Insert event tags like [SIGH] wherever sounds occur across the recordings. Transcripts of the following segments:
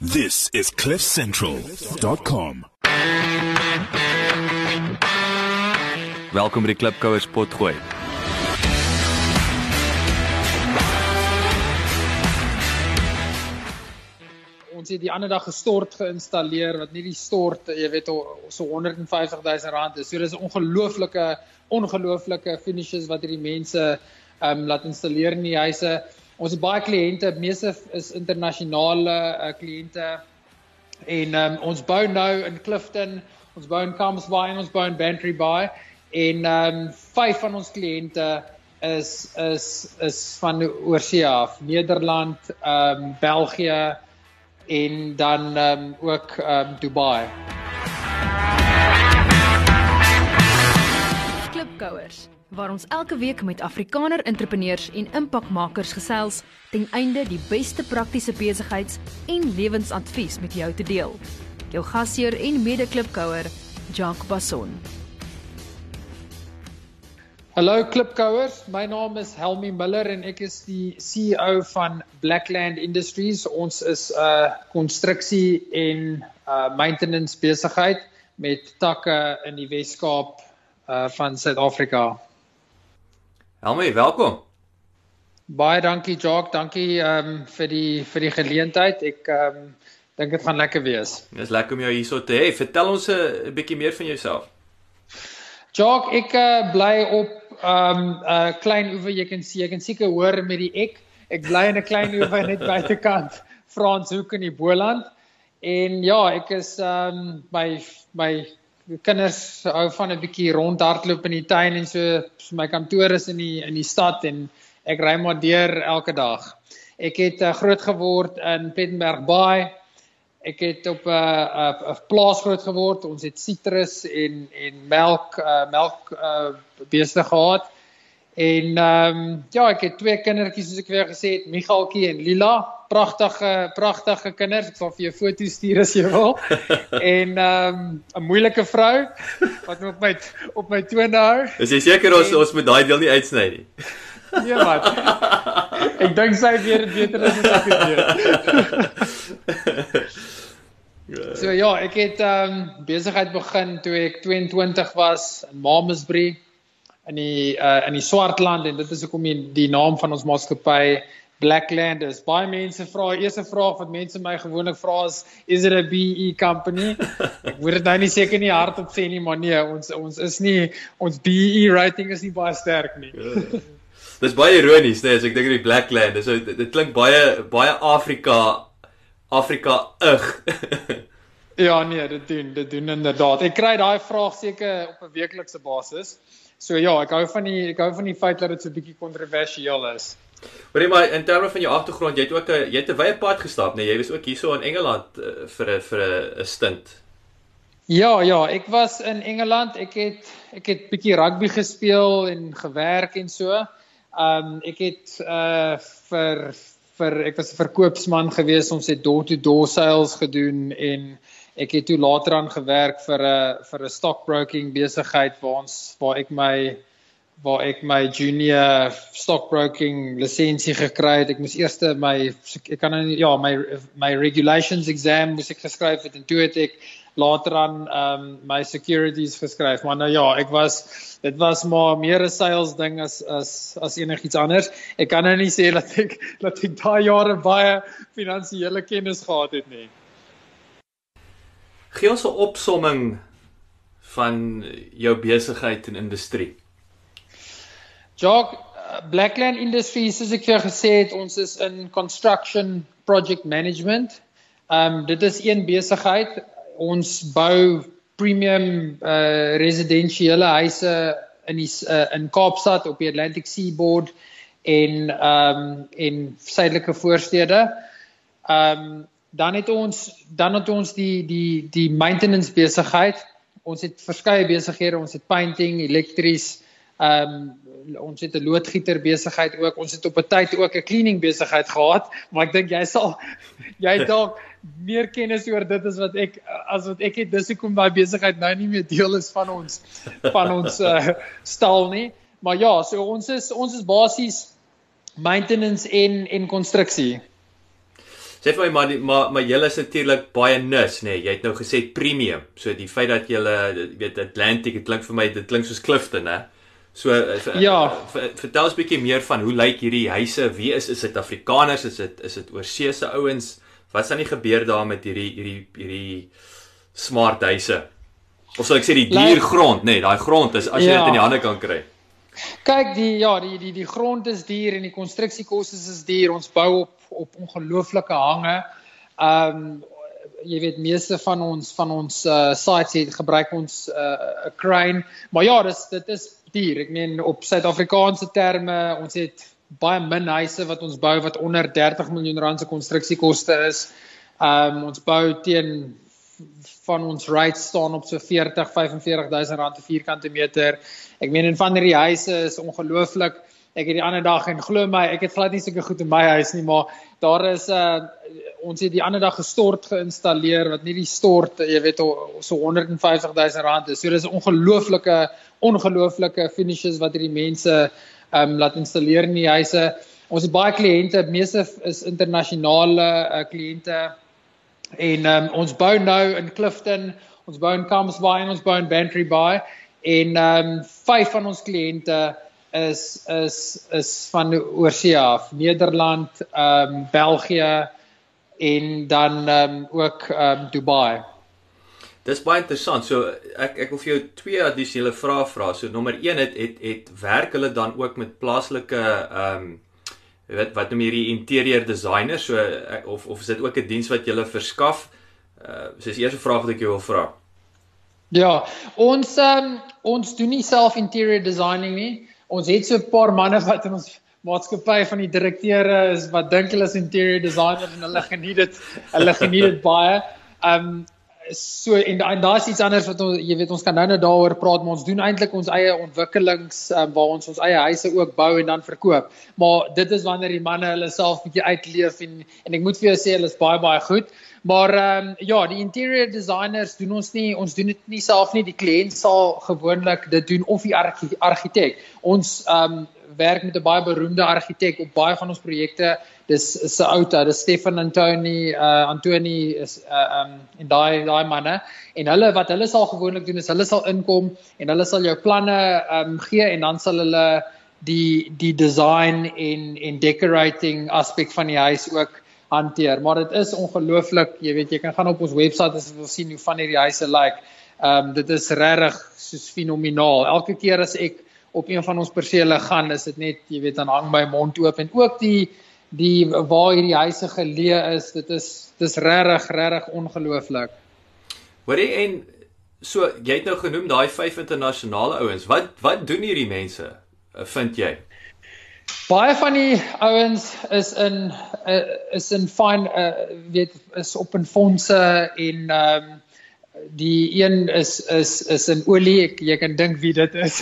This is cliffcentral.com. Welkom by die Klipkouers potgooi. ons het die ander dag gestort geïnstalleer wat nie die stort jy weet so 150 000 rand is. So dis 'n ongelooflike ongelooflike finishes wat hierdie mense ehm um, laat installeer in die huise. Ons het baie kliënte, meeste is internasionale uh, kliënte. En um, ons bou nou in Clifton, ons bou in Camps Bay en ons bou in Bantry Bay en um, vyf van ons kliënte is is is van oorsee af, Nederland, um, België, en dan um, ook um, Dubai. Klipkouers waar ons elke week met Afrikaner entrepreneurs en impakmakers gesels ten einde die beste praktiese besigheids- en lewensadvies met jou te deel. Jou gasheer en mede-klipkouer, Jacques Basson. Hallo klipkouers, my naam is Helmi Miller en ek is die CEO van Blackland Industries. Ons is 'n uh, konstruksie en uh, maintenance besigheid met takke in die Wes-Kaap uh, van Suid-Afrika. Helmi, welkom. Baie dankie Jacques, dankie um, vir die vir die geleentheid. Ek um, dink dit gaan lekker wees. Dis lekker om jou hierso te hê. Vertel ons 'n bietjie meer van jouself. Jacques, ek uh, bly op um 'n uh, klein oewer jy kan sien, jy kan seker hoor met die ek. Ek bly in 'n klein oewer net [LAUGHS] buitekant Franshoek in die Boland. En ja, ek is um my my kinders hou van 'n bietjie rondhardloop in die tuin en so, so my kantoor is in die in die stad en ek ry maar deur elke dag. Ek het uh, groot geword in Plettenberg Bay ek het op 'n uh, 'n uh, plaas groot geword. Ons het sitrus en en melk uh, melk uh, beeste gehad. En ehm um, ja, ek het twee kindertjies soos ek weer gesê het, Michaltjie en Lila. Pragtige pragtige kinders. Ek sal vir jou foto's stuur as jy wil. [LAUGHS] en ehm um, 'n moeilike vrou wat op my op my tone hou. Is jy seker ons en, ons moet daai deel nie uitsny nie? [LAUGHS] Nee, wat? ek dink sy weet dit beter as ek weet. [LAUGHS] So ja, ek het ehm um, besigheid begin toe ek 22 was in Mamasbury in die uh, in die Swartland en dit is hoekom die, die naam van ons maatskappy Blackland is. Baie mense vra, eerste vraag wat mense my gewoonlik vra is, is it a BE company? Ek word dit nou nie seker nie hardop sê nie, maar nee, ons ons is nie ons BE rating is nie baie sterk nie. Ja. Dis baie ironies, nee, as ek dink aan die Blackland, dis dit, dit klink baie baie Afrika Afrika-ig. [LAUGHS] ja, nee, dit doen, dit doen inderdaad. Ek kry daai vraag seker op 'n weeklikse basis. So ja, ek hou van die ek hou van die feit dat dit so 'n bietjie kontroversieel is. Maar maar in terme van jou agtergrond, jy het ook 'n jy het 'n wye pad gestap, nee, jy was ook hierso in Engeland uh, vir 'n vir 'n stint. Ja, ja, ek was in Engeland. Ek het ek het bietjie rugby gespeel en gewerk en so. Um, ek het uh vir vir ek was 'n verkoopsman gewees. Ons het door to door sales gedoen en ek het toe later aan gewerk vir 'n vir 'n stockbroking besigheid waar ons waar ek my waar ek my junior stockbroking lisensie gekry het. Ek moes eers my ek kan nou ja, my my regulations exam moes ek geskryf het en toe het ek later aan um, my securities geskryf. Maar nou ja, ek was dit was maar meer 'n sales ding as as as enigiets anders. Ek kan nou nie sê dat ek [LAUGHS] dat ek daai jare baie finansiële kennis gehad het nie. Gee ons 'n opsomming van jou besigheid en industrie. Jock Blackland Industries soos ek vir gesê het, ons is in construction project management. Ehm um, dit is een besigheid ons bou premium uh residensiële huise in die uh, in Kaapstad op die Atlantic Seaboard en ehm um, en suidelike voorstede. Ehm um, dan het ons dan het ons die die die maintenance besigheid. Ons het verskeie besighede, ons het painting, elektries, ehm um, ons het 'n loodgieter besigheid ook. Ons het op 'n tyd ook 'n cleaning besigheid gehad, maar ek dink jy sal [LAUGHS] jy dalk meer kennis oor dit as wat ek as wat ek het dis hoekom daai besigheid nou nie meer deel is van ons van ons uh, stal nie. Maar ja, so ons is ons is basies maintenance en en konstruksie. Sê vir my maar maar maar julle is natuurlik baie nus, nê. Nee. Jy het nou gesê premium. So die feit dat julle weet Atlantic, dit klink vir my dit klink soos Clifton, hè. So uh, Ja. ver- vertel ons 'n bietjie meer van hoe lyk hierdie huise? Wie is is dit Afrikaners? Is dit is dit oorseese ouens? Wat staan nie gebeur daar met hierdie hierdie hierdie smart huise? Of sal ek sê die duur grond, nê, nee, daai grond is as jy Ja. dit in die hande kan kry. Kyk, die ja, die die die grond is duur en die konstruksiekoste is duur. Ons bou op op ongelooflike hange. Ehm um, jy weet meeste van ons van ons uh sites het gebruik ons 'n uh, crane. Maar ja, dis dit is duur. Ek meen op Suid-Afrikaanse terme, ons het baie min huise wat ons bou wat onder 30 miljoen rand se konstruksiekoste is. Ehm um, ons bou teen van ons rates staan op so 40 45000 rand per vierkante meter. Ek meen en van hierdie huise is ongelooflik. Ek het die ander dag en glo my, ek het glad nie sulke goed in my huis nie, maar daar is 'n uh, ons het die ander dag gestort geïnstalleer wat nie die stort, jy weet so 150000 rand is. So dis ongelooflike ongelooflike finishes wat hierdie mense ehm um, laat installeer in die huise. Ons het baie kliënte, meeste is internasionale uh, kliënte En um, ons bou nou in Clifton, ons bou in Camps Bay en ons bou in Bantry Bay en ehm um, vyf van ons kliënte is is is van oorsee af, Nederland, ehm um, België en dan ehm um, ook ehm um, Dubai. Dis baie interessant. So ek ek wil vir jou twee addisionele vrae vra. So nommer 1 het het het werk hulle dan ook met plaaslike ehm um, jy weet wat noem hierdie interieur designer so of of is dit ook 'n diens wat jy verskaf? Uh so is die eerste vraag wat ek jou wil vra. Ja, ons ehm um, ons doen nie self interior designing nie. Ons het so 'n paar manne wat in ons maatskappy van die direkteure is wat dink hulle is interior designers en hulle geniet dit. Hulle geniet dit baie. Ehm um, so en, en daar's iets anders wat ons jy weet ons kan nou nou daaroor praat maar ons doen eintlik ons eie ontwikkelings um, waar ons ons eie huise ook bou en dan verkoop. Maar dit is wanneer die manne hulle self bietjie uitleef en en ek moet vir jou sê hulle is baie baie goed. Maar ehm um, ja, die interior designers doen ons nie ons doen dit nie self nie. Die kliënt sal gewoonlik dit doen of die argitek. Ons ehm um, werk met 'n baie beroemde argitek op baie van ons projekte. Dis se outa, dis Stefan Antoni, uh Antoni is uh um en daai daai manne en hulle wat hulle sal gewoonlik doen is hulle sal inkom en hulle sal jou planne um gee en dan sal hulle die die design en en decorating aspek van die huis ook hanteer. Maar dit is ongelooflik, jy weet jy kan gaan op ons webwerf as jy wil sien hoe van hierdie huise lyk. Like. Um dit is regtig soos fenomenaal. Elke keer as ek op een van ons persele gaan, is dit net jy weet dan hang my mond oop en ook die die waar hierdie huise geleë is, dit is dis regtig regtig ongelooflik. Hoorie en so jy het nou genoem daai vyf internasionale ouens. Wat wat doen hierdie mense? uh, Vind jy? Baie van die ouens is in uh, is in fyn uh, weet is op in fondse en ehm um, die een is is is in olie. Ek, jy kan dink wie dit is.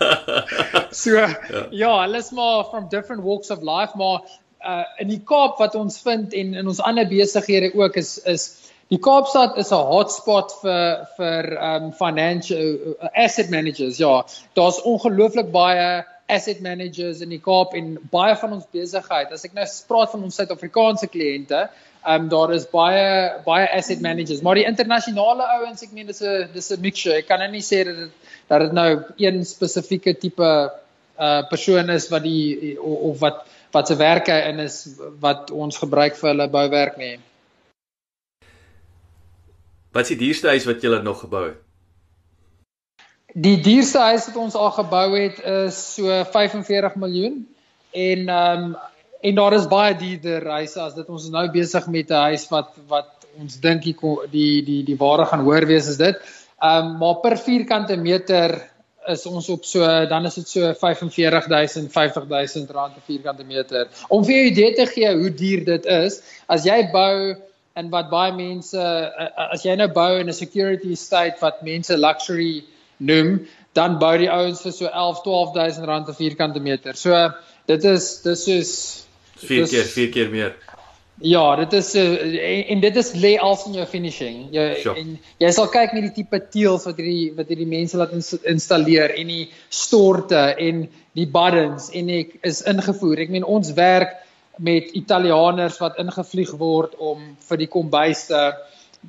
[LAUGHS] so ja. ja, hulle is maar from different walks of life, maar uh, in die Kaap wat ons vind en in ons ander besighede ook is is die Kaapstad is 'n hotspot vir vir um financial uh, asset managers. Ja, daar's ongelooflik baie asset managers in die Kaap en baie van ons besigheid. As ek nou praat van ons Suid-Afrikaanse kliënte, um daar is baie baie asset managers, maar die internasionale ouens, ek meen dis 'n dis 'n mixture. Ek kan nou nie sê dat dit dat dit nou een spesifieke tipe uh persoon is wat die of, of wat wat se werk hy in is wat ons gebruik vir hulle bouwerk nie. Wat is die duurste huis wat jy nog gebou het? Die duurste huis wat ons al gebou het is so 45 miljoen en ehm um, en daar is baie duurder huise as dit ons is nou besig met 'n huis wat wat ons dink die die die die ware gaan hoor wees is dit. Ehm um, maar per vierkante meter is ons op so dan is dit so 45000 50000 rand per vierkante meter. Om vir jou idee te gee hoe duur dit is, as jy bou en wat baie mense as jy nou bou in 'n security estate wat mense luxury noem, dan bou die ouens vir so 11 12000 rand per vierkante meter. So dit is dis soos 4 keer, 4 keer meer. Ja, dit is uh, en, en dit is lê als in jou finishing. Jy Sure. en jy sal kyk met die tipe teëls wat hierdie wat hierdie mense laat ins installeer en die storte en die buttons en ek is ingevoer. Ek meen ons werk met Italianers wat ingevlieg word om vir die kombuiste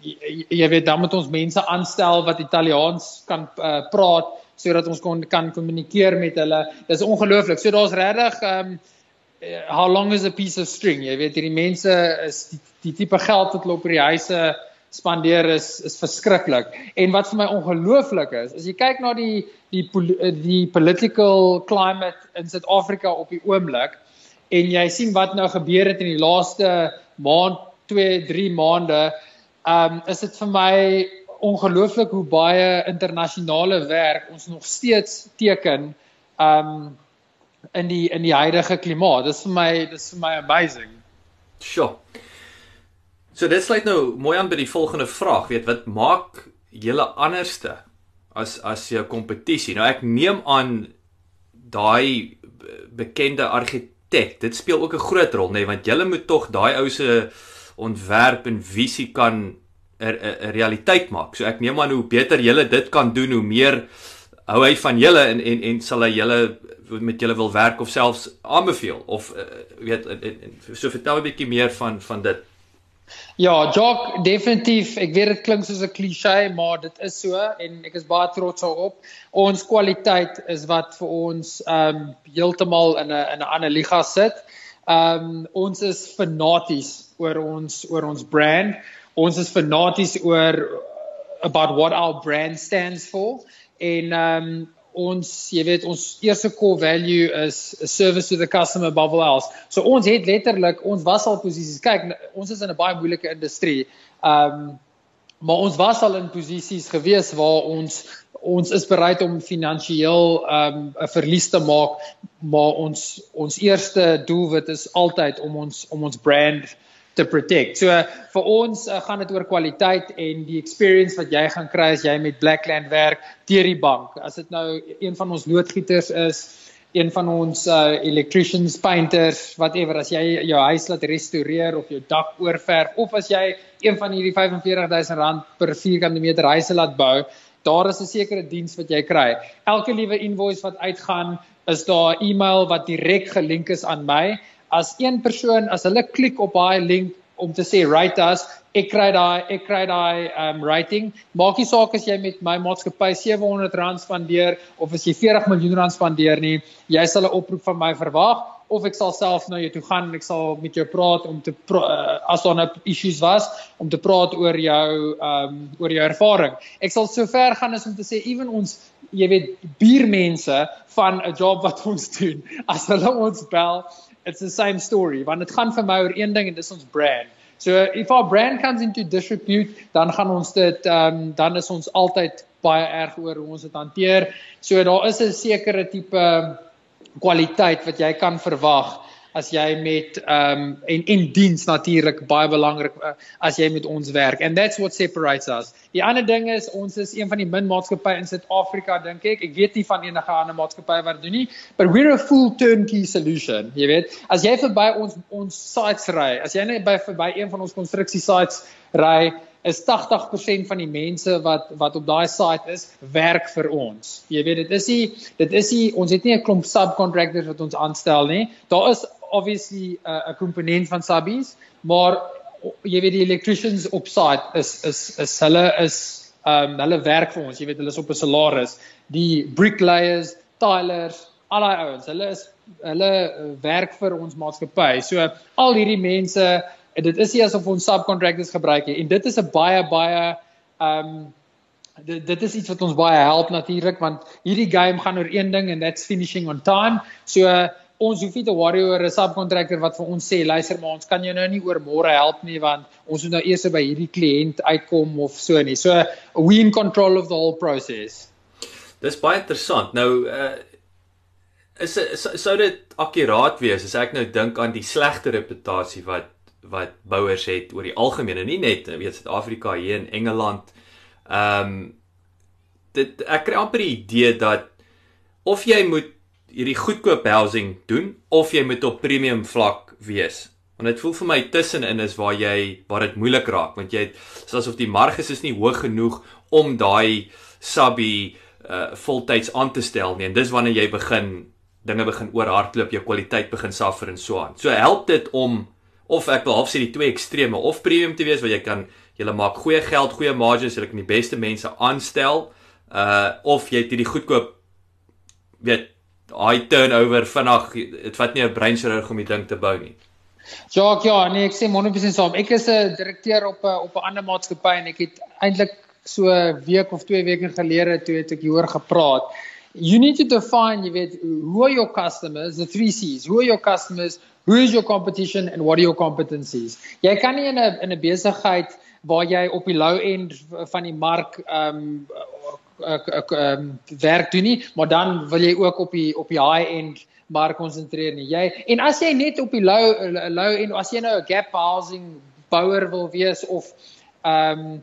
jy, jy weet dan moet ons mense aanstel wat Italiaans kan uh, praat sodat ons kon kan kommunikeer met hulle. Dis ongelooflik. So daar's regtig ehm um, how long is a piece of string? Jy weet hierdie mense is die, die tipe geld wat hulle op die huise spandeer is is verskriklik. En wat vir my ongelooflik is, as jy kyk na die die die political climate in Suid-Afrika op die oomblik en jy sien wat nou gebeur het in die laaste maand, 2, 3 maande, um is dit vir my ongelooflik hoe baie internasionale werk ons nog steeds teken um in die in die huidige klimaat. Dis vir my dis vir my amazing. Sjoe. So dit sluit nou mooi aan by die volgende vraag, weet wat maak julle anderste as as jou kompetisie? Nou ek neem aan daai bekende argitek, dit speel ook 'n groot rol, nê, nee, want julle moet tog daai ou se ontwerp en visie kan 'n 'n realiteit maak. So ek neem aan hoe beter julle dit kan doen, hoe meer hou hy van julle en en en sal hy julle met julle wil werk of selfs aanbeveel of uh, weet en, en, so vertel 'n bietjie meer van van dit. Ja, Jock, definitief. Ek weet dit klink soos 'n klise, maar dit is so en ek is baie trots daarop. Ons kwaliteit is wat vir ons ehm um, heeltemal in 'n in 'n ander liga sit. Ehm um, ons is fanaties oor ons oor ons brand. Ons is fanaties oor about what our brand stands for en ehm um, ons jy weet ons eerste core value is service to the customer above all else. So ons het letterlik ons was al posisies. Kyk, ons is in 'n baie moeilike industrie. Ehm um, maar ons was al in posisies gewees waar ons ons is bereid om finansiëel ehm, 'n um, verlies te maak, maar ons ons eerste doelwit is altyd om ons om ons brand te protect. So uh, vir ons uh, gaan dit oor kwaliteit en die experience wat jy gaan kry as jy met Blackland werk deur die bank. As dit nou een van ons loodgieters is, een van ons uh, electricians, painters, whatever as jy jou huis laat restoreer of jou dak oorverf of as jy een van hierdie 45000 rand per vierkante meter huise laat bou, daar is 'n sekere diens wat jy kry. Elke liewe invoice wat uitgaan, is daar 'n e-mail wat direk gelink is aan my. As een persoon as hulle klik op daai link om te sê write us, ek kry daai ek kry daai um rating. Maak nie saak as jy met my maatskappy R700 spandeer of as jy 40 miljoen rand spandeer nie, jy sal 'n oproep van my verwag of ek sal self na jou toe gaan en ek sal met jou praat om te uh, as daar 'n nou issues was om te praat oor jou um oor jou ervaring. Ek sal so ver gaan as om te sê ewen ons jy weet buurmense van 'n job wat ons doen as hulle ons bel it's the same story want dit gaan vir my oor een ding en dis ons brand. So if our brand comes into disrepute dan gaan ons dit um dan is ons altyd baie erg oor hoe ons dit hanteer. So daar is 'n sekere tipe kwaliteit wat jy kan verwag as jy met ehm um, en en diens natuurlik baie belangrik uh, as jy met ons werk and that's what separates us. Die ander ding is ons is een van die min maatskappye in Suid-Afrika dink ek. Ek weet nie van enige ander maatskappye wat doen nie, but we're a full turnkey solution. Jy weet, as jy verby ons ons sites ry, as jy net by verby een van ons konstruksie sites ry, is 80% van die mense wat wat op daai site is, werk vir ons. Jy weet dit is nie dit is nie ons het nie 'n klomp subcontractors wat ons aanstel nie. Daar is obviously 'n uh, komponent van subbies, maar jy weet die electricians op site is is is hulle is um, hulle werk vir ons. Jy weet hulle is op 'n salaris. Die bricklayers, tilers, al daai ouens, hulle is hulle werk vir ons maatskappy. So al hierdie mense En dit is nie asof ons subcontractors gebruik nie en dit is 'n baie baie um, dit dit is iets wat ons baie help natuurlik want hierdie game gaan oor een ding and that's finishing on time. So uh, ons hoef nie te worry oor 'n subcontractor wat vir ons sê luister maar ons kan jou nou nie oor môre help nie want ons moet nou eers by hierdie kliënt uitkom of so nie. So we in control of the whole process. Dis baie interessant. Nou uh is sou dit akkuraat wees as ek nou dink aan die slegte reputasie wat wat bouers het oor die algemeen en nie net weet Suid-Afrika hier in Engeland. Ehm um, dit ek kry amper die idee dat of jy moet hierdie goedkoop housing doen of jy moet op premium vlak wees. Want dit voel vir my tussenin is waar jy waar dit moeilik raak want jy het asof die marges is nie hoog genoeg om daai subby uh voltyds aan te stel nie en dis wanneer jy begin dinge begin oorhardloop, jou kwaliteit begin suffer en so aan. So help dit om of ek wil half sê die twee extreme of premium te wees waar jy kan jy maak goeie geld, goeie margins, jy kan die beste mense aanstel, uh of jy het hierdie goedkoop weet high turnover vinnig dit vat nie 'n breinchirurg om die ding te bou nie. Ja, ja, nee, ek sê 100% saam. Ek is 'n direkteur op 'n op 'n ander maatskappy en ek het eintlik so 'n week of 2 weke gelede toe het ek hieroor gepraat. You need to define, jy weet, who are your customers, the 3 C's. Who are your customers? Who is your competition and what are your competencies? Jy kan nie in 'n in 'n besigheid waar jy op die low end van die mark ehm um, ehm werk doen nie, maar dan wil jy ook op die op die high end mark konsentreer nie. Jy en as jy net op die low low end as jy nou 'n gap housing bouer wil wees of ehm um,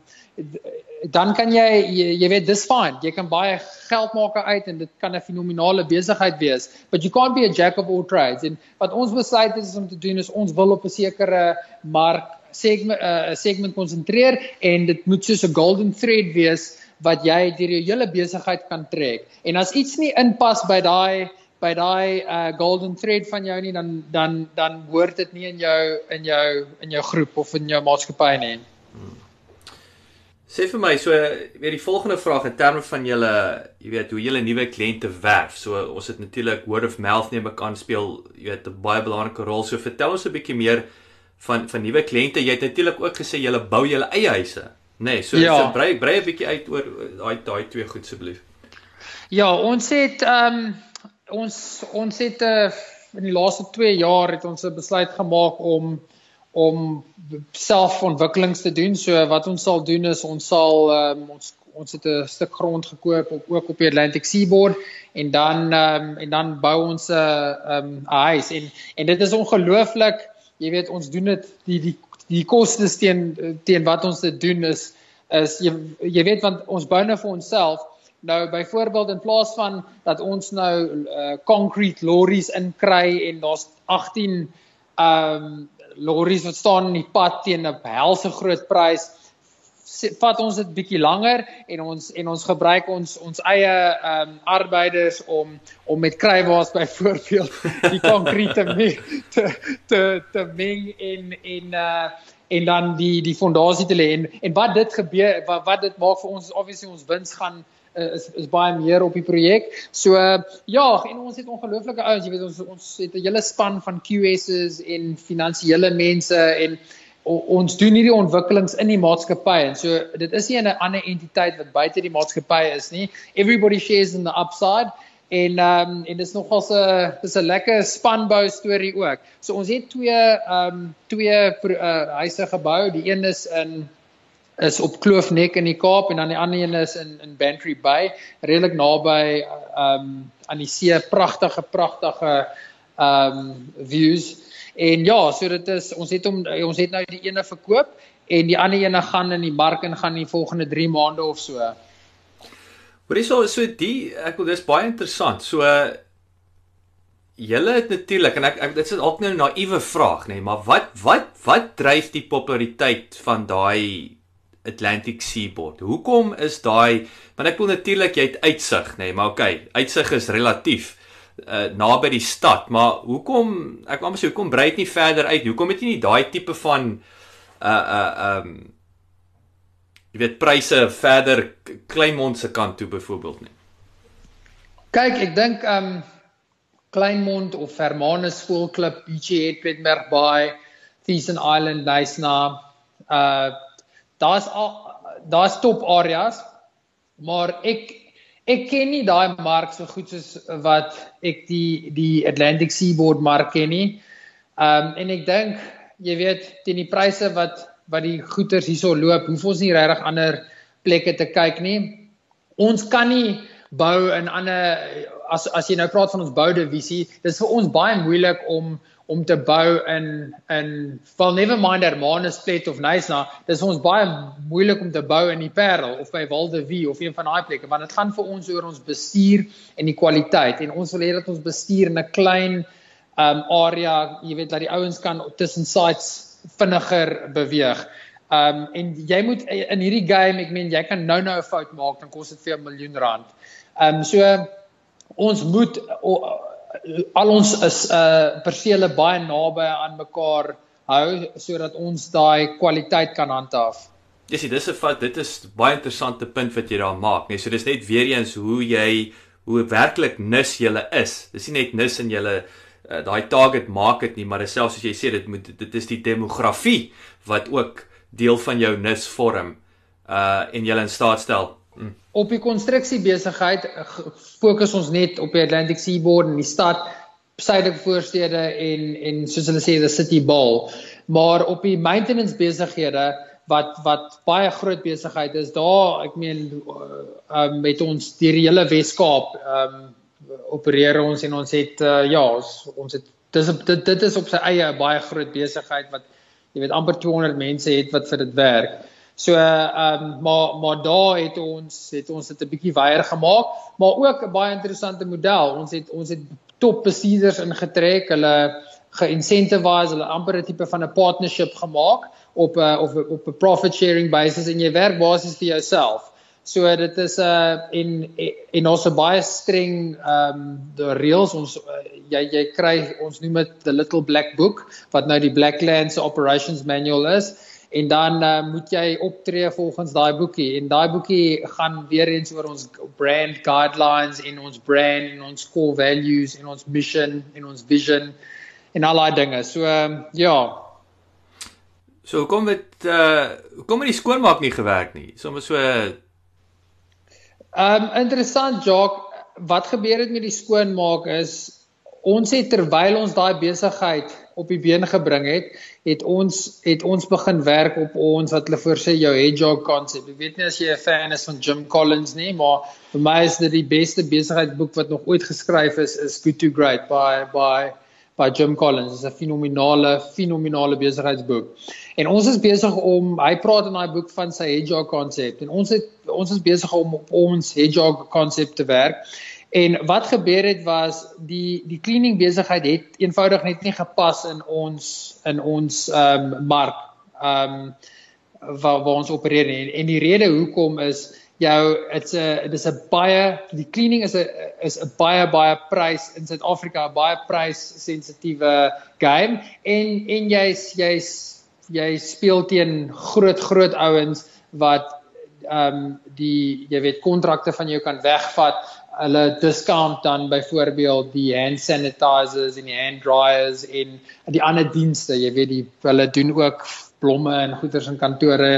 dan kan jy jy, jy weet dis fine. Jy kan baie geld maak uit en dit kan 'n fenominale besigheid wees, but you can't be a jack of all trades. En wat ons besluit is om te doen is ons wil op 'n sekere mark segment 'n uh, segment konsentreer en dit moet soos 'n golden thread wees wat jy deur jou hele besigheid kan trek. En as iets nie inpas by daai by daai uh golden thread van jou nie dan dan dan hoort dit nie in jou in jou in jou groep of in jou maatskappy nie. Hmm. Sê vir my so weer die volgende vraag in terme van julle jy weet hoe julle nuwe kliënte werf. So ons het natuurlik word of mouth neem ek aan speel jy weet 'n baie belangrike rol. So vertel ons 'n bietjie meer van van nuwe kliënte. Jy het natuurlik ook gesê julle bou julle eie huise. Nee, so ja. so brei brei 'n bietjie uit oor daai daai twee goed asseblief. Ja, ons het ehm um, ons ons het uh, in die laaste 2 jaar het ons 'n besluit gemaak om om selfontwikkelings te doen. So wat ons sal doen is ons sal um, ons ons het 'n stuk grond gekoop op ook op die Atlantic Seaboard en dan um, en dan bou ons 'n ehm 'n huis en en dit is ongelooflik. Jy weet ons doen dit die die die kostes teen teen wat ons dit doen is is jy jy weet want ons bou nou vir onsself. Nou byvoorbeeld in plaas van dat ons nou uh, concrete lorries inkry en daar's 18 ehm um, lorries wat staan in die pad teen 'n helse groot prys vat ons dit bietjie langer en ons en ons gebruik ons ons eie ehm um, arbeiders om om met kruiwaas [LAUGHS] byvoorbeeld die konkrete te te te meng en en uh en dan die die fondasie te lê en en wat dit gebeur wat wat dit maak vir ons obviously ons wins gaan uh, is is baie meer op die projek. So uh, ja, en ons het ongelooflike ouens, jy weet ons ons het 'n hele span van QS's en finansiële mense en ons doen hierdie ontwikkelings in die maatskappy en so dit is nie 'n ander entiteit wat buite die maatskappy is nie. Everybody shares in the upside en um, en dis nogal 'n dis 'n lekker spanbou storie ook. So ons het twee ehm um, twee uh, huise gebou. Die een is in is op Kloofnek in die Kaap en dan die ander een is in in Bantry Bay, redelik naby ehm um, aan die see, pragtige pragtige ehm um, views. En ja, so dit is ons het hom ons het nou die ene verkoop en die ander ene gaan in die mark en gaan in die volgende 3 maande of so. Dis so so die ek wil dis baie interessant. So julle het natuurlik en ek, ek dit is ook nou 'n naïewe vraag nê, nee, maar wat wat wat dryf die populariteit van daai Atlantic Seaboard? Hoekom is daai want ek wil natuurlik jy het uitsig nê, nee, maar okay, uitsig is relatief uh, naby die stad, maar hoekom ek wou sê hoekom brei dit nie verder uit? Hoekom het jy nie daai tipe van uh uh um jy weet pryse verder Kleinmond se kant toe byvoorbeeld nie? Kyk, ek dink um Kleinmond of Hermanus Skoolklub, BG Edwardberg Bay, Thiessen Island, Nysna, uh daar's daar's top areas, maar ek ek ken nie daai mark so goed soos wat ek die die Atlantic Seaboard mark ken nie. Ehm um, en ek dink jy weet teen die pryse wat wat die goederes hierso loop, hoef ons nie regtig ander plekke te kyk nie. Ons kan nie bou in ander as as jy nou praat van ons boudivisie, dis vir ons baie moeilik om om te bou in in well never mind Hermanus Plet of Nysna dis ons baie moeilik om te bou in die Parel of by Waldevie of een van daai plekke want dit gaan vir ons oor ons bestuur en die kwaliteit. En ons wil hê dat ons bestuur in 'n klein um area jy weet dat die ouens kan tussen sites vinniger beweeg. Um en jy moet in hierdie game ek meen jy kan nou nou 'n fout maak dan kos dit vir 'n miljoen rand. Um so ons moet al ons is uh persele baie naby aan mekaar hou sodat ons daai kwaliteit kan handhaaf. Dis dis 'n fat dit is baie interessante punt wat jy daar maak, nee. So dis net weer eens hoe jy hoe werklik nis jy is. Dis nie net nis in julle uh, daai target market nie, maar selfs as jy sê dit moet dit is die demografie wat ook deel van jou nis vorm uh en julle in staat stel. Mm. Op die konstruksiebesigheid fokus ons net op die Atlantic Seaboard en die stad suidelike voorstede en en soos hulle sê the city ball. Maar op die maintenance besighede wat wat baie groot besigheid is, daar ek meen uh, um, met ons die hele Wes-Kaap ehm um, opereer ons en ons het uh, ja, ons, ons het dis dit dit is op sy eie baie groot besigheid wat jy weet amper 200 mense het wat vir dit werk. So ehm um, maar maar daar het ons het ons dit 'n bietjie weier gemaak, maar ook 'n baie interessante model. Ons het ons het top besitters ingetrek, hulle ge-incentivize, hulle amper 'n tipe van 'n partnership gemaak op 'n of op 'n profit sharing basis en jy werk basies vir jouself. So dit is 'n uh, en en ons het baie streng ehm um, die reëls ons uh, jy jy kry ons noem dit the little black book wat nou die Blacklands operations manual is en dan uh, moet jy optree volgens daai boekie en daai boekie gaan weer eens oor ons brand guidelines en ons brand en ons core values en ons mission en ons vision en al daai dinge. So um, ja. So kom dit uh kom dit skoonmaak nie gewerk nie. Sommige so Ehm um, interessant Jock, wat gebeur het met die skoonmaak is ons het terwyl ons daai besigheid op die been gebring het, het ons het ons begin werk op ons wat hulle voorsê jou hedgehog konsep. Ek weet nie as jy 'n fan is van Jim Collins nie, maar vir my is dit die beste besigheidsboek wat nog ooit geskryf is, is Good to Great by by by Jim Collins. Dit is 'n fenominale fenominale besigheidsboek. En ons is besig om hy praat in daai boek van sy hedgehog konsep en ons het ons is besig om op ons hedgehog konsep te werk. En wat gebeur het was die die cleaning besigheid het eenvoudig net nie gepas in ons in ons ehm um, mark ehm um, waar waar ons opereer en, en die rede hoekom is jou it's a dis 'n baie die cleaning is 'n is 'n baie baie prys in Suid-Afrika 'n baie prys sensitiewe game. En en jy's jy's jy speel teen groot groot ouens wat ehm um, die jy weet kontrakte van jou kan wegvat hulle discount dan byvoorbeeld die hand sanitizers en die hand dryers en die ander dienste jy weet die hulle doen ook blomme en goeders in kantore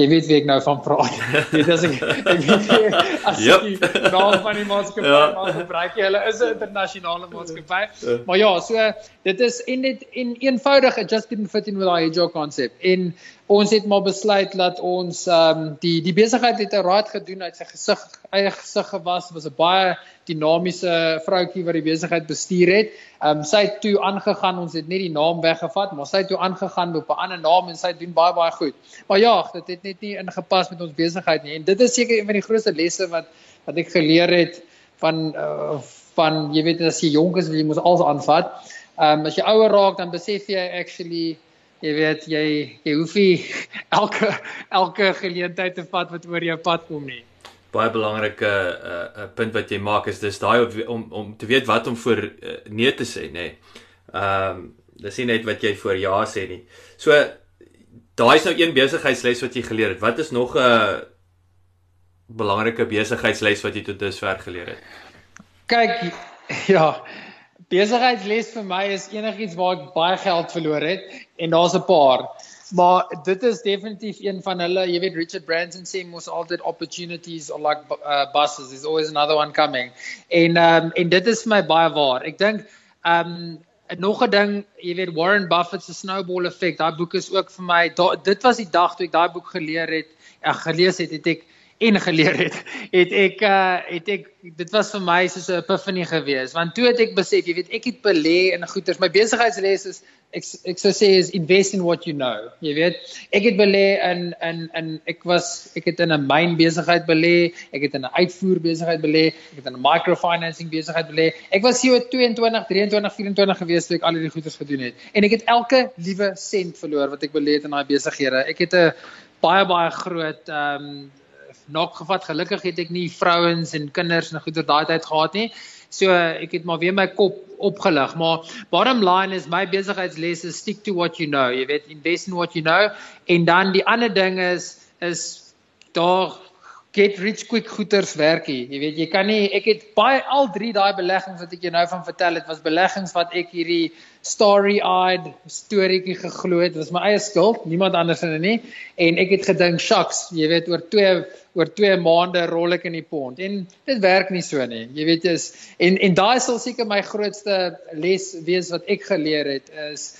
jy weet wie ek nou van praat. Dit is ek ek weet as yep. die naam van die maatskappy ja. maar gebruik jy hulle is 'n internasionale maatskappy. Ja. Maar ja, so dit is en dit en eenvoudig it just didn't fit in with our agile concept. En ons het maar besluit dat ons ehm um, die die besigheid het 'n raad gedoen uit sy gesig eie gesig gewas was 'n baie dinamiese vroutjie wat die besigheid bestuur het. Ehm um, sy het toe aangegaan, ons het net die naam weggevat, maar sy het toe aangegaan op 'n ander naam en sy doen baie baie goed. Maar ja, dit het net nie ingepas met ons besigheid nie. En dit is seker een van die grootste lesse wat wat ek geleer het van uh, van jy weet as jy jonk is, jy moet alles aanvat. Ehm um, as jy ouer raak, dan besef jy actually jy weet jy jy hoef nie [LAUGHS] elke elke geleentheid te vat wat oor jou pad kom nie baie belangrike 'n uh, uh, punt wat jy maak is dis daai om om te weet wat om voor uh, nee te sê nê. Nee. Ehm um, dis nie net wat jy voor ja sê nie. So daai is nou een besigheidsles wat jy geleer het. Wat is nog 'n belangrike besigheidsles wat jy tot dusver geleer het? Kyk, ja, besigheidsles vir my is enigiets waar ek baie geld verloor het en daar's 'n paar. Maar dit is definitief een van hulle, jy weet Richard Branson sê mos altyd opportunities or like uh, buses there's always another one coming. En ehm um, en dit is vir my baie waar. Ek dink ehm um, nog 'n ding, jy weet Warren Buffett se snowball effek, daai boek is ook vir my da, dit was die dag toe ek daai boek geleer het, ek gelees het, het ek en geleer het, het ek uh het ek dit was vir my soos 'n epiphany gewees want toe het ek besef, jy weet ek het belê in goederes. My besigheidsles is ek ek sou sê is invest in what you know. Jy weet, ek het belê in in in ek was ek het in 'n myn besigheid belê, ek het in 'n uitvoer besigheid belê, ek het in 'n microfinancing besigheid belê. Ek was hier 22, 23, 24 gewees toe ek al hierdie goederes gedoen het. En ek het elke liewe sent verloor wat ek belê het in daai besighede. Ek het 'n baie baie groot ehm um, nok gevat. Gelukkig het ek nie vrouens en kinders en goeie daai tyd gehad nie. So ek het maar weer my kop opgelig, maar bottom line is my besigheidsles is stick to what you know. Jy weet invest in what you know en dan die ander ding is is daar get rich quick goeders werk hier. Jy weet, jy kan nie ek het baie al drie daai beleggings wat ek jou nou van vertel het, was beleggings wat ek hierdie story-eyed storieetjie geglo het. Dit was my eie skuld, niemand anders en nie. En ek het gedink, "Shucks, jy weet, oor 2 oor 2 maande rol ek in die pond." En dit werk nie so nie. Jy weet, is en en daai sal seker my grootste les wees wat ek geleer het is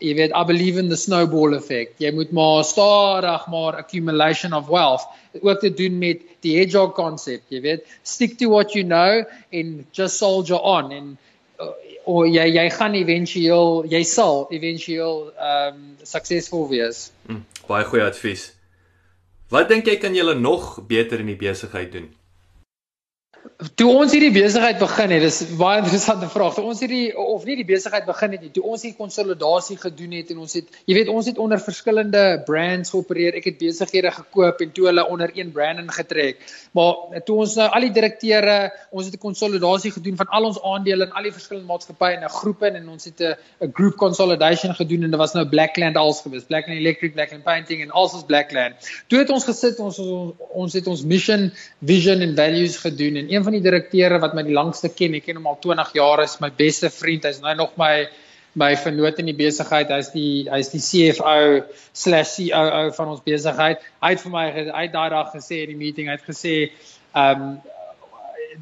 jy weet I believe in the snowball effect. Jy moet maar stadig maar accumulation of wealth ook te doen met die hedgehog konsep, jy weet, stick to what you know and just soldier on en uh, of jy jy gaan éventueel jy sal éventueel um, suksesvol wees. Mm, baie goeie advies. Wat dink jy kan jy nog beter in die besigheid doen? Toe ons hierdie besigheid begin het, dis baie interessante vraag. Toe ons hierdie of nie die besigheid begin het nie, toe ons hierdie konsolidasie gedoen het en ons het jy weet ons het onder verskillende brands geopereer. Ek het besighede gekoop en toe hulle onder een brand ingetrek. Maar toe ons nou al die direkteure, ons het 'n konsolidasie gedoen van al ons aandele in al die verskillende maatskappye in 'n groep en ons het 'n 'n group consolidation gedoen en dit was nou Blackland als gewees, Blackland Electric, Blackland Painting en also Blackland. Toe het ons gesit, ons ons, ons het ons mission, vision en values gedoen en een van die direkteure wat my die langste ken, ek ken hom al 20 jaar, is my beste vriend. Hy's nou nog my my vernoot in die besigheid. Hy's die hy's die CFO/COO van ons besigheid. Hy het vir my hy daai dag gesê in die meeting, hy het gesê, ehm um,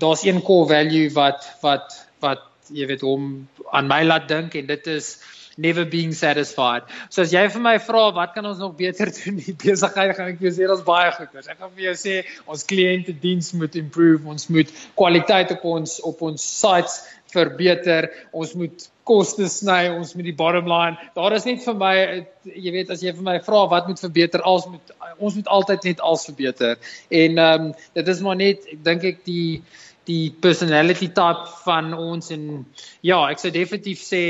daar's een core value wat wat wat jy weet hom aan my laat dink en dit is never being satisfied. So as jy vir my vra wat kan ons nog beter [LAUGHS] doen in besigheid, gaan ek vir jou sê daar's baie goeders. Ek gaan vir jou sê ons kliënte diens moet improve, ons moet kwaliteit op ons op ons sites verbeter, ons moet koste sny, ons moet die bottom line. Daar is net vir my jy weet as jy vir my vra wat moet verbeter, als moet ons moet altyd net als verbeter. En ehm um, dit is maar net ek dink ek die die personality type van ons en ja, ek sou definitief sê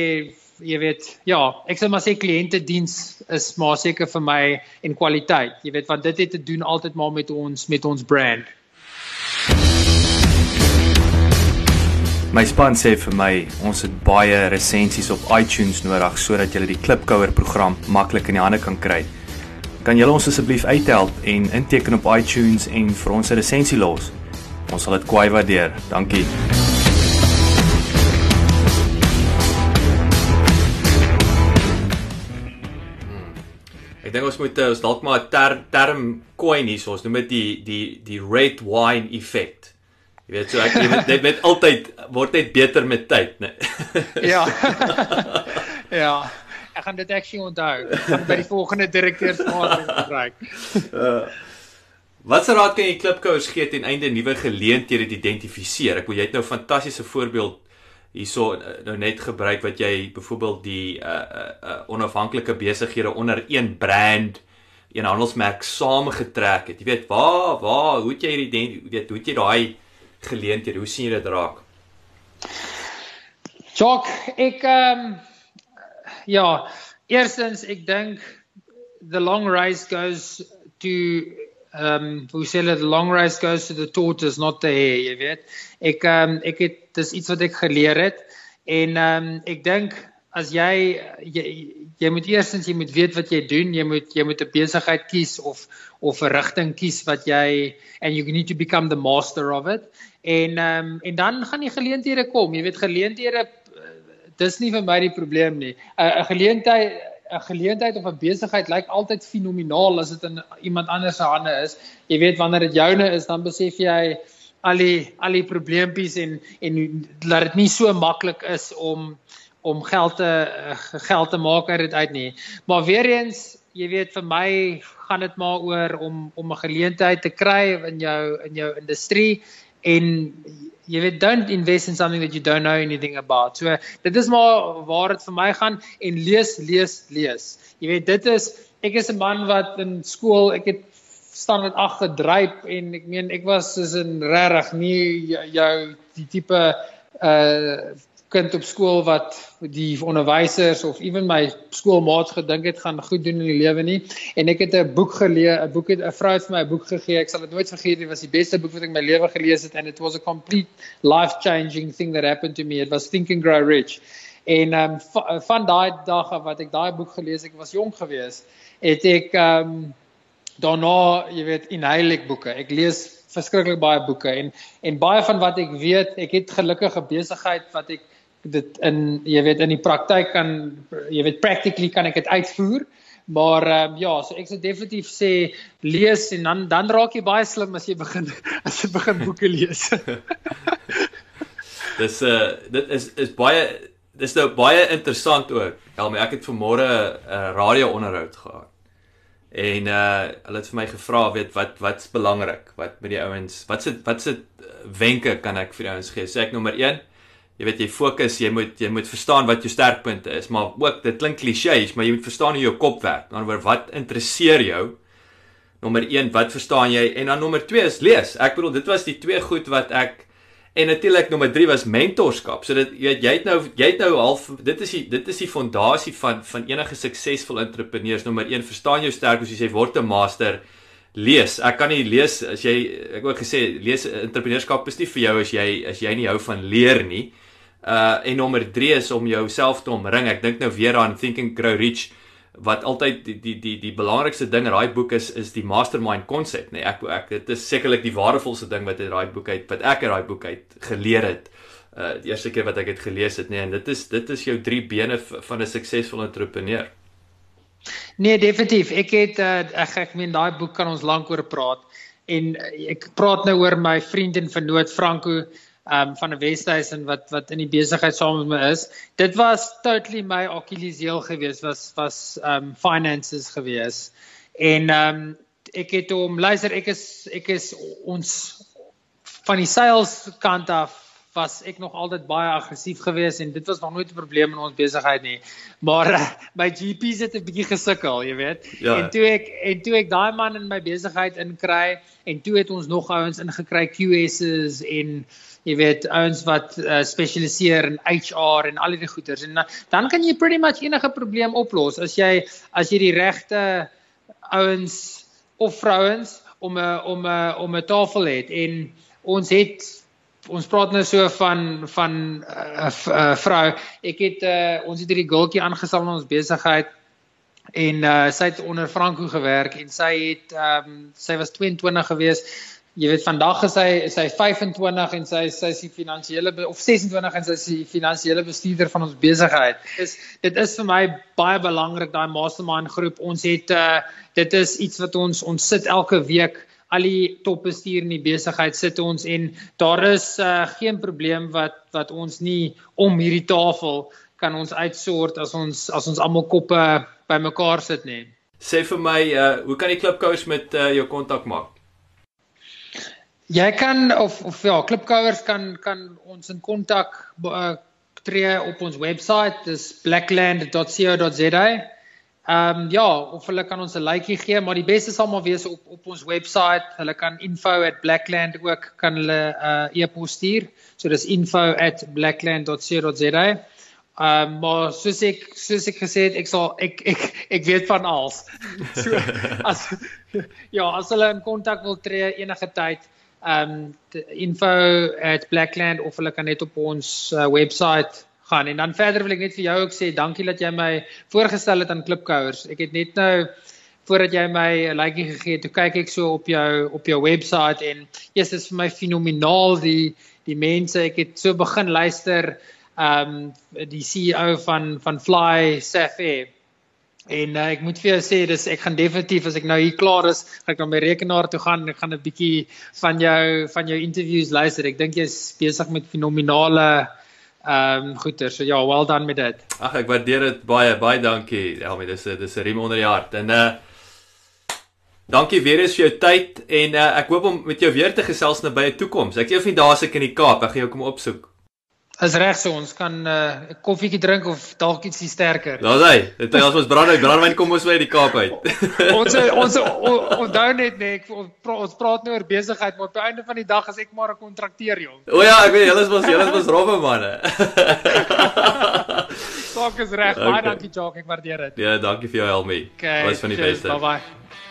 jy weet, ja, ek sê maar sê kliëntediens is maar seker vir my en kwaliteit. Jy weet want dit het te doen altyd maar met ons met ons brand. My span sê vir my ons het baie resensies op iTunes nodig sodat jy die Klipkouer program maklik in die hande kan kry. Kan julle ons asseblief uithelp en inteken op iTunes en vir ons 'n resensie los? Ons sal dit kwai waardeer. Dankie. Ek dink ons moet eh, ons dalk maar 'n ter, term coin hier, ons noem dit die die die red wine effect. Jy weet so ek jy weet dit met altyd word net beter met tyd, né? [LAUGHS] ja. [LAUGHS] ja. Ek gaan dit actually onthou. Ek gaan by die volgende direkteur vergadering gebruik. uh, wat se raad kan jy klipkouers gee ten einde nuwe geleenthede te identifiseer? Ek wil jy het nou 'n fantastiese voorbeeld hierso eh, nou net gebruik wat jy byvoorbeeld die uh uh, uh onafhanklike besighede onder een brand een handelsmerk saamgetrek het. Jy weet, waar waar hoe het jy hierdie weet hoe het jy daai geleenthede, hoe sien jy dit raak? Jock, ek ehm um, ja, eerstens ek dink the long race goes to ehm um, hoe sê hulle the long race goes to the tortoise not the hare, jy weet. Ek ehm um, ek het dis iets wat ek geleer het en ehm um, ek dink as jy, jy jy moet eerstens jy moet weet wat jy doen, jy moet jy moet 'n besigheid kies of of 'n rigting kies wat jy and you need to become the master of it. En ehm um, en dan gaan die geleenthede kom. Jy weet geleenthede dis nie vir my die probleem nie. 'n 'n geleentheid 'n geleentheid of 'n besigheid lyk altyd fenomenaal as dit in iemand anders se hande is. Jy weet wanneer dit joune is, dan besef jy al die al die probleempies en en dat dit nie so maklik is om om geld te geld te maak uit dit uit nie. Maar weer eens, jy weet vir my gaan dit maar oor om om 'n geleentheid te kry in jou in jou industrie en jy weet don't invest in something that you don't know anything about. So dit is maar waar dit vir my gaan en lees lees lees. Jy weet dit is ek is 'n man wat in skool ek het met ag gedryp en ek meen ek was soos in regtig nie jou die tipe uh kind op skool wat die onderwysers of ewen my skoolmaats gedink het gaan goed doen in die lewe nie. En ek het 'n boek gelees 'n boek het 'n vrou het vir my 'n boek gegee. Ek sal dit nooit vergeet dit was die beste boek wat ek in my lewe gelees het and it was a complete life changing thing that happened to me. It was think and grow rich. En um, van daai dag af wat ek daai boek gelees ek was jonk geweest het ek um, daarna jy weet inheilig boeke. Ek lees verskriklik baie boeke en en baie van wat ek weet ek het gelukkige besigheid wat ek dit in jy weet in die praktyk kan jy weet practically kan ek dit uitvoer. Maar um, ja so ek sou definitief sê lees en dan dan raak jy baie slim as jy begin [LAUGHS] as jy begin boeke lees. [LAUGHS] Dis uh dit is is baie dis nou baie interessant ook. Elmy ek het vanmôre 'n uh, radio onderhoud gehad en uh hulle het vir my gevra weet wat wat's belangrik wat met die ouens wat se wat se wenke kan ek vir die ouens gee sê ek nommer 1 jy weet jy fokus, jy moet jy moet verstaan wat jou sterkpunte is, maar ook dit klink klisjées, maar jy moet verstaan hoe jou kop werk. Dan oor wat interesseer jou? Nommer 1, wat verstaan jy? En dan nommer 2 is lees. Ek bedoel dit was die twee goed wat ek en natuurlik nommer 3 was mentorskap. So dit jy weet jy het nou jy het nou half dit is die dit is die fondasie van van enige suksesvolle entrepreneurs. Nommer 1, verstaan jou sterk, as jy sê word 'n master lees. Ek kan nie lees as jy ek ook gesê lees entrepreneurskap is nie vir jou as jy as jy nie hou van leer nie. Uh en nommer 3 is om jouself te omring. Ek dink nou weer aan Think and Grow Rich wat altyd die die die die belangrikste ding in daai boek is is die mastermind konsep, nê. Nee, ek ek dit is sekerlik die waardevolste ding wat uit daai boek uit wat ek uit daai boek uit geleer het. Uh die eerste keer wat ek dit gelees het, nê, nee, en dit is dit is jou drie bene van 'n suksesvolle entrepreneur. Nee, definitief. Ek het uh, ek ek meen daai boek kan ons lank oor praat en uh, ek praat nou oor my vriend en vernoot Franco um van 'n Westhuizen wat wat in die besigheid saam met my is. Dit was totally my Achillesheel geweest was was um finances geweest. En um ek het hom luister ek is ek is ons van die sales kant af was ek nog altyd baie aggressief geweest en dit was nog nooit 'n probleem in ons besigheid nie. Maar uh, my GP's het 'n bietjie gesukkel, jy weet. Ja. En toe ek en toe ek daai man in my besigheid inkry en toe het ons nog ouens ingekry QS's en jy weet ouens wat uh, spesialiseer in HR en al die goeders en uh, dan kan jy pretty much enige probleem oplos as jy as jy die regte ouens of vrouens om 'n om 'n om 'n tafel het en ons het ons praat nou so van van 'n uh, uh, vrou. Ek het uh, ons het hierdie girltjie aangestel in ons besigheid en uh, sy het onder Franco gewerk en sy het ehm um, sy was 22 gewees. Jy weet vandag is sy is sy 25 en sy sy is die finansiële of 26 en sy is die finansiële bestuurder van ons besigheid. Is dit is vir my baie belangrik daai mastermind groep. Ons het uh, dit is iets wat ons ons sit elke week al die topbestuur in die besigheid sit ons en daar is uh, geen probleem wat wat ons nie om hierdie tafel kan ons uitsort as ons as ons almal koppe bymekaar sit nie. Sê vir my, uh, hoe kan die klipkouers met uh, jou kontak maak? Jy kan of of ja, klipkouers kan kan ons in kontak uh, tree op ons webwerf, dis blackland.co.za. Ehm um, ja, of hulle kan ons 'n likeie gee, maar die beste sal maar wees op op ons webwerf. Hulle kan info@blackland ook kan hulle 'n uh, e-pos stuur. So dis info@blackland.co.za. Ehm um, maar soos ek soos ek gesê het, ek sal ek ek ek weet van alles. [LAUGHS] So as [LAUGHS] ja, as hulle in kontak wil tree enige tyd, ehm um, info@blackland of hulle kan net op ons uh, webwerf gaan. En dan verder wil ek net vir jou ook sê dankie dat jy my voorgestel het aan Klipkouers. Ek het net nou voordat jy my 'n likeie gegee het, kyk ek so op jou op jou webwerf en eers is vir my fenomenaal die die mense. Ek het so begin luister ehm um, die CEO van van Fly Safair En uh, ek moet vir jou sê dis ek gaan definitief as ek nou hier klaar is, gaan ek na my rekenaar toe gaan en ek gaan 'n bietjie van jou van jou interviews luister. Ek dink jy's besig met fenominale Ehm um, goeie, so ja, well done met dit. Ag ek waardeer dit baie, baie dankie. Elmi, dis dis 'n riem onder die hart. En uh Dankie weer eens vir jou tyd en uh, ek hoop om met jou weer te gesels nou by 'n toekoms. Ek sien of jy daar seker in die Kaap, ek gaan jou kom opsoek. Is reg so ons kan 'n uh, koffietjie drink of dalk ietsie sterker. Daar's hy. Dit is ons brandwyn, brandwyn kom ons by die Kaap uit. [LAUGHS] ons ons onthou net net ons, ons praat nou oor besigheid, maar op die einde van die dag is ek maar 'n kontrakteur jong. O ja, ek weet julle is mos julle is mos rowwe manne. [LAUGHS] Saak is reg. Okay. Baie dankie Jacques, ek waardeer dit. Ja, dankie vir jou Helmie. Okay, Was van die beste. Bye bye.